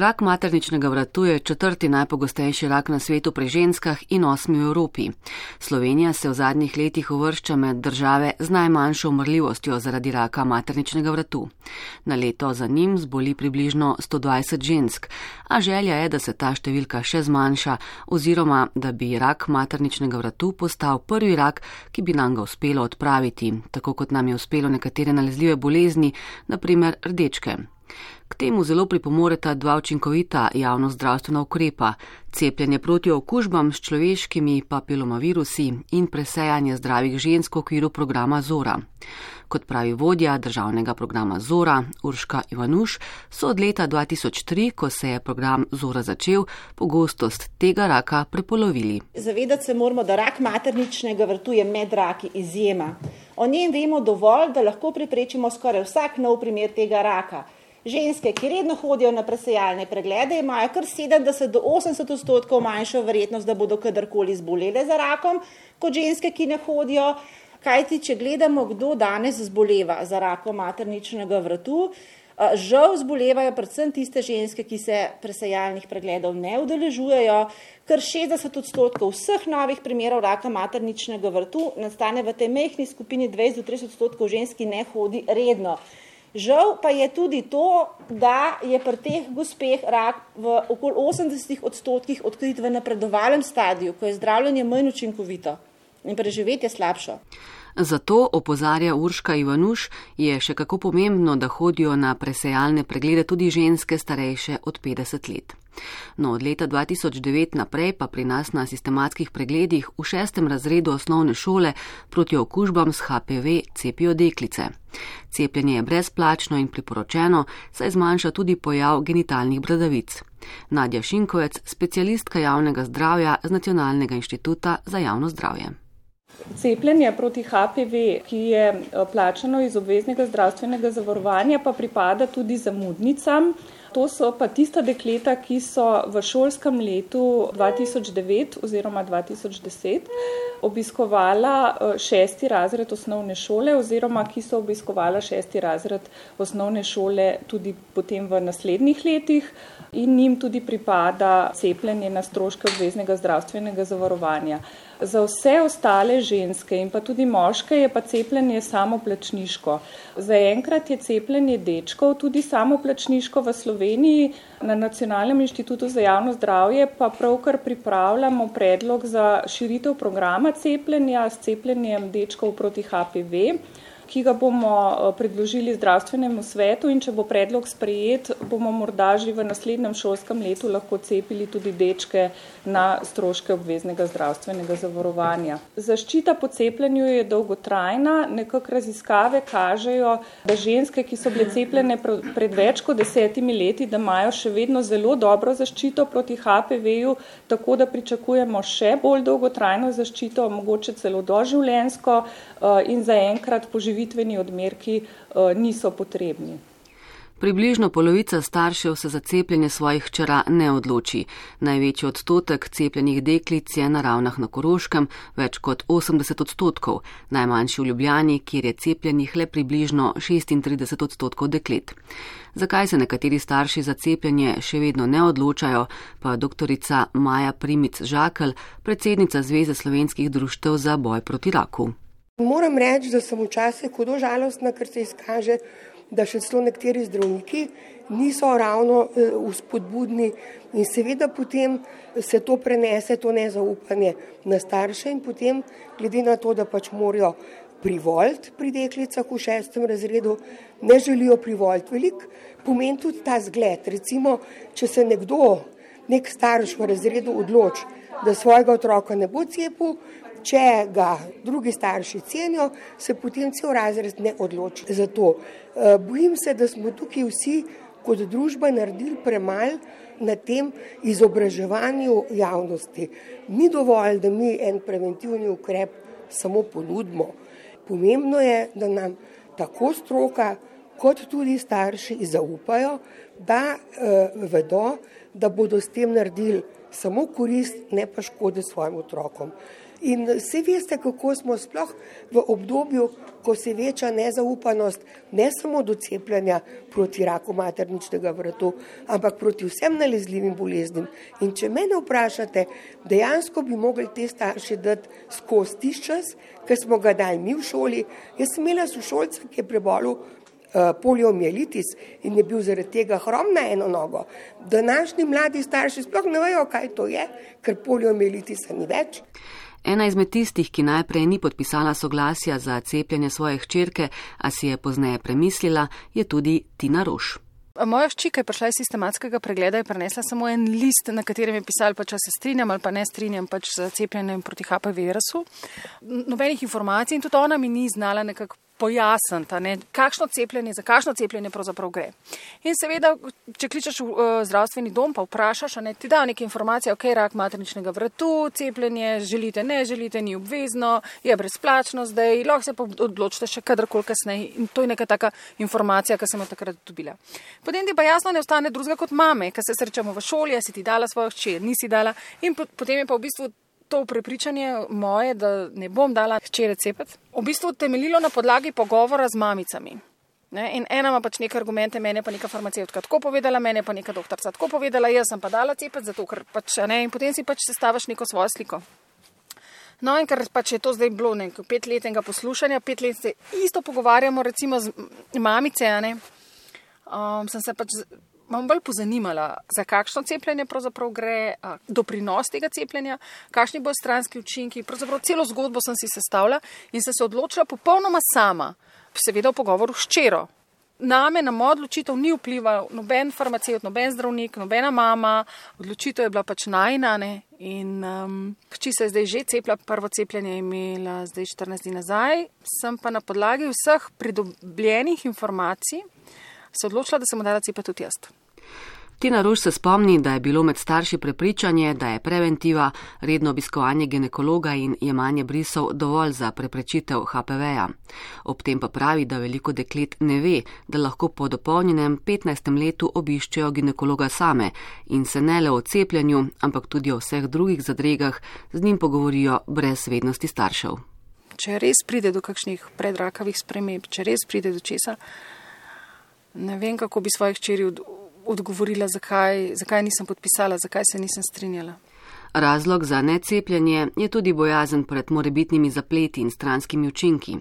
Rak materničnega vratu je četrti najpogostejši rak na svetu pri ženskah in osmi v Evropi. Slovenija se v zadnjih letih uvršča med države z najmanjšo umrljivostjo zaradi raka materničnega vratu. Na leto za njim zboli približno 120 žensk, a želja je, da se ta številka še zmanjša oziroma da bi rak materničnega vratu postal prvi rak, ki bi nam ga uspelo odpraviti, tako kot nam je uspelo nekatere nalezljive bolezni, naprimer rdečke. K temu zelo pripomoreta dva učinkovita javno-zdravstvena ukrepa: cepljenje proti okužbam s človeškimi papilomavirusi in presejanje zdravih žensk v okviru programa Zora. Kot pravi vodja državnega programa Zora Urška Ivanuš, so od leta 2003, ko se je program Zora začel, pogostost tega raka prepolovili. Zavedati se moramo, da rak materničnega vrtu je med raki izjema. O njem vemo dovolj, da lahko preprečimo skoraj vsak nov primer tega raka. Ženske, ki redno hodijo na presejalne preglede, imajo kar 70 do 80 odstotkov manjšo verjetnost, da bodo kadarkoli zbolele za rakom, kot ženske, ki ne hodijo. Kajti, če gledamo, kdo danes zboleva za rakom materničnega vratu, žal zbolevajo predvsem tiste ženske, ki se presejalnih pregledov ne udeležujejo. Kar 60 odstotkov vseh novih primerov raka materničnega vrtu nastane v tej mehni skupini 20 do 30 odstotkov žensk, ki ne hodi redno. Žal pa je tudi to, da je pri teh gospeh rak v okoli 80 odstotkih odkrit v napredovalnem stadiju, ko je zdravljenje manj učinkovito in preživetje slabše. Zato, opozarja Urška Ivanuš, je še kako pomembno, da hodijo na presejalne preglede tudi ženske starejše od 50 let. No, od leta 2009 naprej pa pri nas na sistematskih pregledih v šestem razredu osnovne šole proti okužbam s HPV cepijo deklice. Cepljenje je brezplačno in priporočeno, saj zmanjša tudi pojav genitalnih bradavic. Nadja Šinkovec, specialistka javnega zdravja z Nacionalnega inštituta za javno zdravje. Cepljenje proti HPV, ki je eh, plačano iz obveznega zdravstvenega zavarovanja, pa pripada tudi zamudnicam. To so pa tista dekleta, ki so v šolskem letu 2009 oziroma 2010 obiskovala eh, šesti razred osnovne šole oziroma ki so obiskovala šesti razred osnovne šole tudi potem v naslednjih letih in njim tudi pripada cepljenje na stroške obveznega zdravstvenega zavarovanja. Za vse ostale ženske in pa tudi moške je pa cepljenje samoplačniško. Zaenkrat je cepljenje dečkov tudi samoplačniško v Sloveniji. Na Nacionalnem inštitutu za javno zdravje pa pravkar pripravljamo predlog za širitev programa cepljenja s cepljenjem dečkov proti HPV ki ga bomo eh, predložili zdravstvenemu svetu in če bo predlog sprejet, bomo morda že v naslednjem šolskem letu lahko cepili tudi dečke na stroške obveznega zdravstvenega zavarovanja. Zaščita po cepljenju je dolgotrajna, nekak raziskave kažejo, da ženske, ki so bile cepljene pred več kot desetimi leti, da imajo še vedno zelo dobro zaščito proti HPV-ju, tako da pričakujemo še bolj dolgotrajno zaščito, mogoče celo doživljensko eh, in zaenkrat poživiti živitveni odmerki eh, niso potrebni. Približno polovica staršev se za cepljenje svojih čara ne odloči. Največji odstotek cepljenih deklic je na ravnah na Koroškem, več kot 80 odstotkov, najmanjši v Ljubljani, kjer je cepljenih le približno 36 odstotkov deklet. Zakaj se nekateri starši za cepljenje še vedno ne odločajo, pa doktorica Maja Primic Žakelj, predsednica Zveze slovenskih društev za boj proti raku. Moram reči, da sem včasih hudo žalostna, ker se izkaže, da še celo nekateri zdravniki niso ravno uspodbudni eh, in seveda potem se to prenese, to nezaupanje na starše in potem glede na to, da pač morajo privolt pri deklicah v šestem razredu, ne želijo privolt velik, pomeni tudi ta zgled. Recimo, če se nekdo, nek starš v razredu odloči, da svojega otroka ne bo cepil, Če ga drugi starši cenijo, se potem cel razred ne odloči za to. Eh, bojim se, da smo tukaj vsi kot družba naredili premalo na tem izobraževanju javnosti. Ni dovolj, da mi en preventivni ukrep samo ponudimo. Pomembno je, da nam tako stroka kot tudi starši zaupajo, da uh, vedo, da bodo s tem naredili samo korist, ne pa škode svojim otrokom. In vsi veste, kako smo sploh v obdobju, ko se veča nezaupanost ne samo do cepljenja proti raku materničnega vratu, ampak proti vsem nalezljivim boleznim. In če mene vprašate, dejansko bi mogli te starši dati skozi tiš čas, ker smo ga dali mi v šoli. Jaz sem imela sošolca, ki je prebolel uh, poliomielitis in je bil zaradi tega hrom na eno nogo. Današnji mladi starši sploh ne vejo, kaj to je, ker poliomielitisa ni več. Ena izmed tistih, ki najprej ni podpisala soglasja za cepljenje svoje hčerke, a si je pozneje premislila, je tudi Tina Roš. Moja ščika je prišla iz sistematskega pregleda in prenesla samo en list, na katerem je pisala, pa če se strinjam ali pa ne strinjam pač z cepljenjem proti HPV virusu. Nobenih informacij in tudi ona mi ni znala nekako pojasniti, kakšno cepljenje, za kakšno cepljenje pravzaprav gre. In seveda, če kličeš v uh, zdravstveni dom, pa vprašaš, ne, ti da neke informacije, ok, rak materničnega vratu, cepljenje, želite, ne želite, ni obvezno, je brezplačno zdaj, lahko se pa odločite še kadarkoli kasneje. In to je neka taka informacija, ki sem jo takrat dobila. Potem ti pa jasno ne ostane drugega kot mame, ker se srečamo v šoli, si ti dala svojo hčer, nisi dala. In potem je pa v bistvu to prepričanje moje, da ne bom dala hčere cepeti, v bistvu temeljilo na podlagi pogovora z mamicami. Ne? In ena ima pač neke argumente, mene pa neka farmacevtka tako povedala, mene pa neka doktorica tako povedala, jaz sem pa dala cepeti, zato ker pač ne. In potem si pač sestaviš neko svojo sliko. No, in ker pač je to zdaj bilo nekaj petletnega poslušanja, pet let se isto pogovarjamo, recimo z mamice, ne, um, sem se pač imam bolj pozanimala, za kakšno cepljenje pravzaprav gre, doprinos tega cepljenja, kakšni bojo stranski učinki. Pravzaprav celo zgodbo sem si sestavila in sem se odločila popolnoma sama, seveda v pogovoru s čero. Name, na mojo odločitev ni vplival noben farmaceut, noben zdravnik, nobena mama, odločitev je bila pač najnane. In um, če se je zdaj že cepila, prvo cepljenje je imela zdaj 14 dni nazaj, sem pa na podlagi vseh pridobljenih informacij se odločila, da sem mu dala cepiti tudi jaz. Tina Ruž se spomni, da je bilo med starši prepričanje, da je preventiva, redno obiskovanje ginekologa in jemanje brisov dovolj za preprečitev HPV-ja. Ob tem pa pravi, da veliko deklet ne ve, da lahko po dopolnjenem 15. letu obiščejo ginekologa same in se ne le o cepljenju, ampak tudi o vseh drugih zadregah z njim pogovorijo brez vednosti staršev. Če res pride do kakšnih predrakavih sprememb, če res pride do česa, ne vem, kako bi svojih čeri odgovorila, zakaj, zakaj nisem podpisala, zakaj se nisem strinjala. Razlog za necepljenje je tudi bojazen pred morebitnimi zapleti in stranskimi učinki.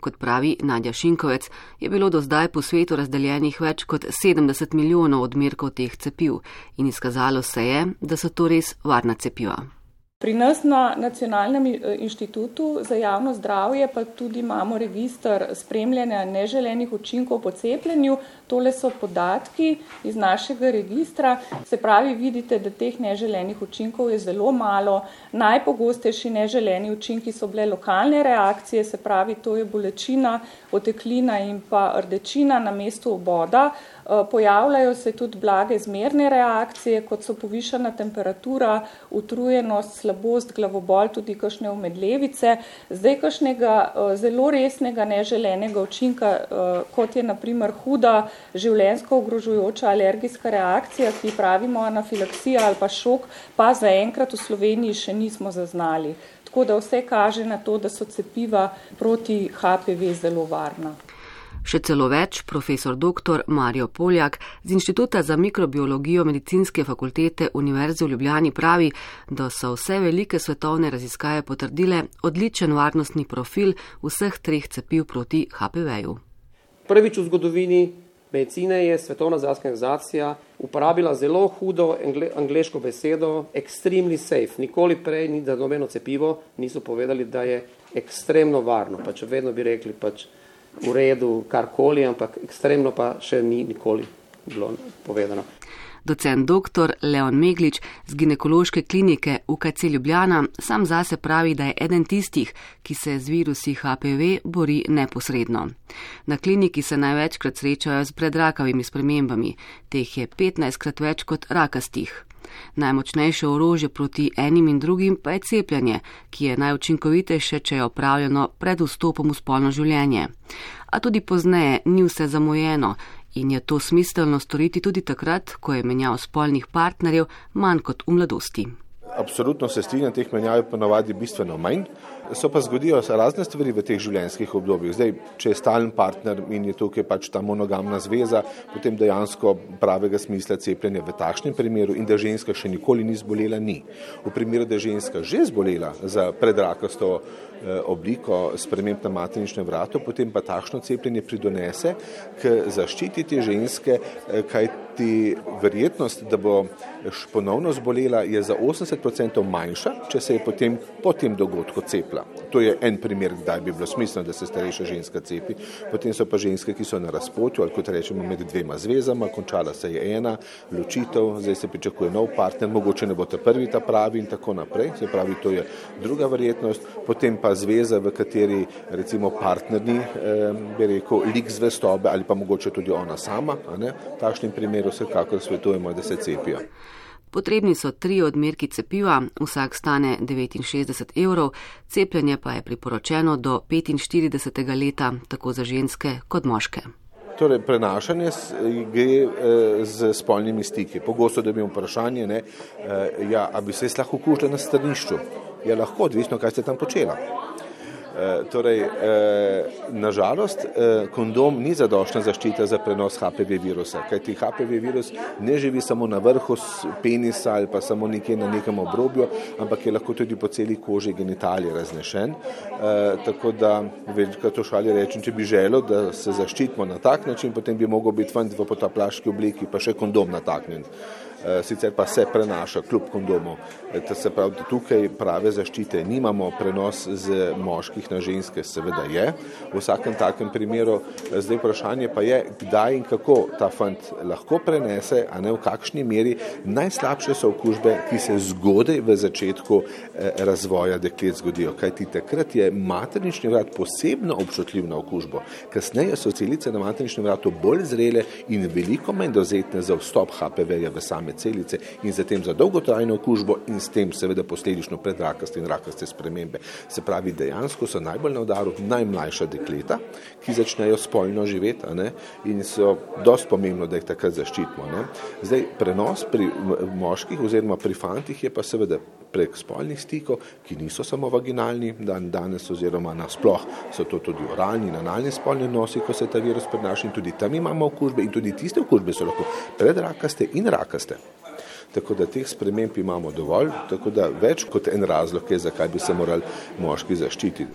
Kot pravi Nadja Šinkovec, je bilo do zdaj po svetu razdeljenih več kot 70 milijonov odmerkov teh cepiv in izkazalo se je, da so to res varna cepiva. Pri nas na Nacionalnem eh, inštitutu za javno zdravje pa tudi imamo registr spremljanja neželenih učinkov po cepljenju. Tole so podatki iz našega registra. Se pravi, vidite, da teh neželenih učinkov je zelo malo. Najpogostejši neželeni učinki so bile lokalne reakcije, se pravi, to je bolečina, oteklina in pa rdečina na mestu oboda. Eh, pojavljajo se tudi blage zmerne reakcije, kot so povišana temperatura, utrujenost, slabost, glavobol, tudi kakšne omedlevice. Zdaj kakšnega eh, zelo resnega neželenega učinka, eh, kot je naprimer huda življensko ogrožujoča alergijska reakcija, ki pravimo anafilaksija ali pa šok, pa zaenkrat v Sloveniji še nismo zaznali. Tako da vse kaže na to, da so cepiva proti HPV zelo varna. Še celo več, profesor dr. Mario Poljak z Inštituta za mikrobiologijo medicinske fakultete Univerze v Ljubljani pravi, da so vse velike svetovne raziskave potrdile odličen varnostni profil vseh treh cepiv proti HPV-ju. Prvič v zgodovini medicine je Svetovna zdravstvena organizacija uporabila zelo hudo angliško besedo extremely safe. Nikoli prej ni za nobeno cepivo niso povedali, da je ekstremno varno. Pač vedno bi rekli pač v redu karkoli, ampak ekstremno pa še ni nikoli bilo povedano. Docent dr. Leon Meglič z ginekološke klinike UKC Ljubljana sam zase pravi, da je eden tistih, ki se z virusi HPV bori neposredno. Na kliniki se največkrat srečajo z predrakavimi spremembami, teh je 15 krat več kot rakastih. Najmočnejše orožje proti enim in drugim pa je cepljenje, ki je najučinkovitejše, če je opravljeno pred vstopom v spolno življenje. A tudi pozneje ni vse zamujeno in je to smiselno storiti tudi takrat, ko je menjav spolnih partnerjev manj kot v mladosti. absolutno se strinjam, teh menjav je ponavadi bistveno manj. So pa zgodijo se razne stvari v teh življenjskih obdobjih. Zdaj, če je stalen partner in je tukaj pač ta monogamna zveza, potem dejansko pravega smisla cepljenja v takšnem primeru in da ženska še nikoli ni zbolela, ni. V primeru, da ženska že zbolela za predrakasto eh, obliko sprememb na materničnem vratu, potem pa takšno cepljenje pridonese k zaščiti te ženske, eh, kaj ti verjetnost, da bo ponovno zbolela, je za 80% manjša, če se je potem po tem dogodku cepila. To je en primer, kdaj bi bilo smiselno, da se starejša ženska cepi. Potem so pa ženske, ki so na razpotju ali kot rečemo med dvema zvezama, končala se je ena, ločitev, zdaj se pričakuje nov partner, mogoče ne bo ta prvi ta pravi in tako naprej. Se pravi, to je druga verjetnost. Potem pa zveza, v kateri recimo partnerni, eh, bi rekel, lik zvestobe ali pa mogoče tudi ona sama. V takšnem primeru vsekakor svetujemo, da se cepijo. Potrebni so tri odmerki cepiva, vsak stane 69 evrov, cepljenje pa je priporočeno do 45. leta, tako za ženske kot moške. Torej, prenašanje gre eh, z spolnimi stiki. Pogosto dobimo vprašanje, ne, eh, ja, a bi se lahko okužila na strnišču. Je ja, lahko, odvisno, kaj ste tam počela. Eh, torej, eh, nažalost, eh, kondom ni zadošna zaščita za prenos HPV virusa, kajti HPV virus ne živi samo na vrhu penisa ali pa samo nekje na nekem obrobju, ampak je lahko tudi po celi koži genitalije raznešen. Tako da, večkrat to šali rečem, če bi želel, da se zaščitimo na tak način, potem bi mogel biti fant v potaplaški obliki, pa še kondom nataknjen. Eh, sicer pa se prenaša kljub kondomu. Eh, se pravi, tukaj prave zaščite nimamo, prenos z moških na ženske seveda je. V vsakem takem primeru eh, zdaj vprašanje pa je, kdaj in kako ta fant lahko prenese, a ne v kakšni meri. Najslabše so okužbe, ki se zgodaj v začetku razvoja deklet zgodijo, kajti takrat je maternični vrat posebno občutljiv na okužbo. Kasneje so celice na materničnem vratu bolj zrele in veliko manj dozetne za vstop HPV-ja v same celice in zatem za dolgotrajno okužbo in s tem seveda posledično predrakaste in rakaste spremembe. Se pravi, dejansko so najbolj na udaru najmlajša dekleta, ki začnejo spolno živeti ne, in so dosti pomembno, da jih takrat zaščitimo. Ne. Zdaj, prenos pri moških oziroma pri fantih je pa seveda prek spolnih stikov, ki niso samo vaginalni, dan danes oziroma nasploh so to tudi oralni in analni spolni odnosi, ko se ta virus prenaša in tudi tam imamo okužbe in tudi tiste okužbe so lahko predrakaste in rakaste. Tako da teh sprememb imamo dovolj, tako da več kot en razlog je, zakaj bi se morali moški zaščititi.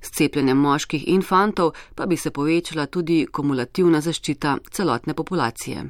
S cepljenjem moških in fantov pa bi se povečala tudi kumulativna zaščita celotne populacije.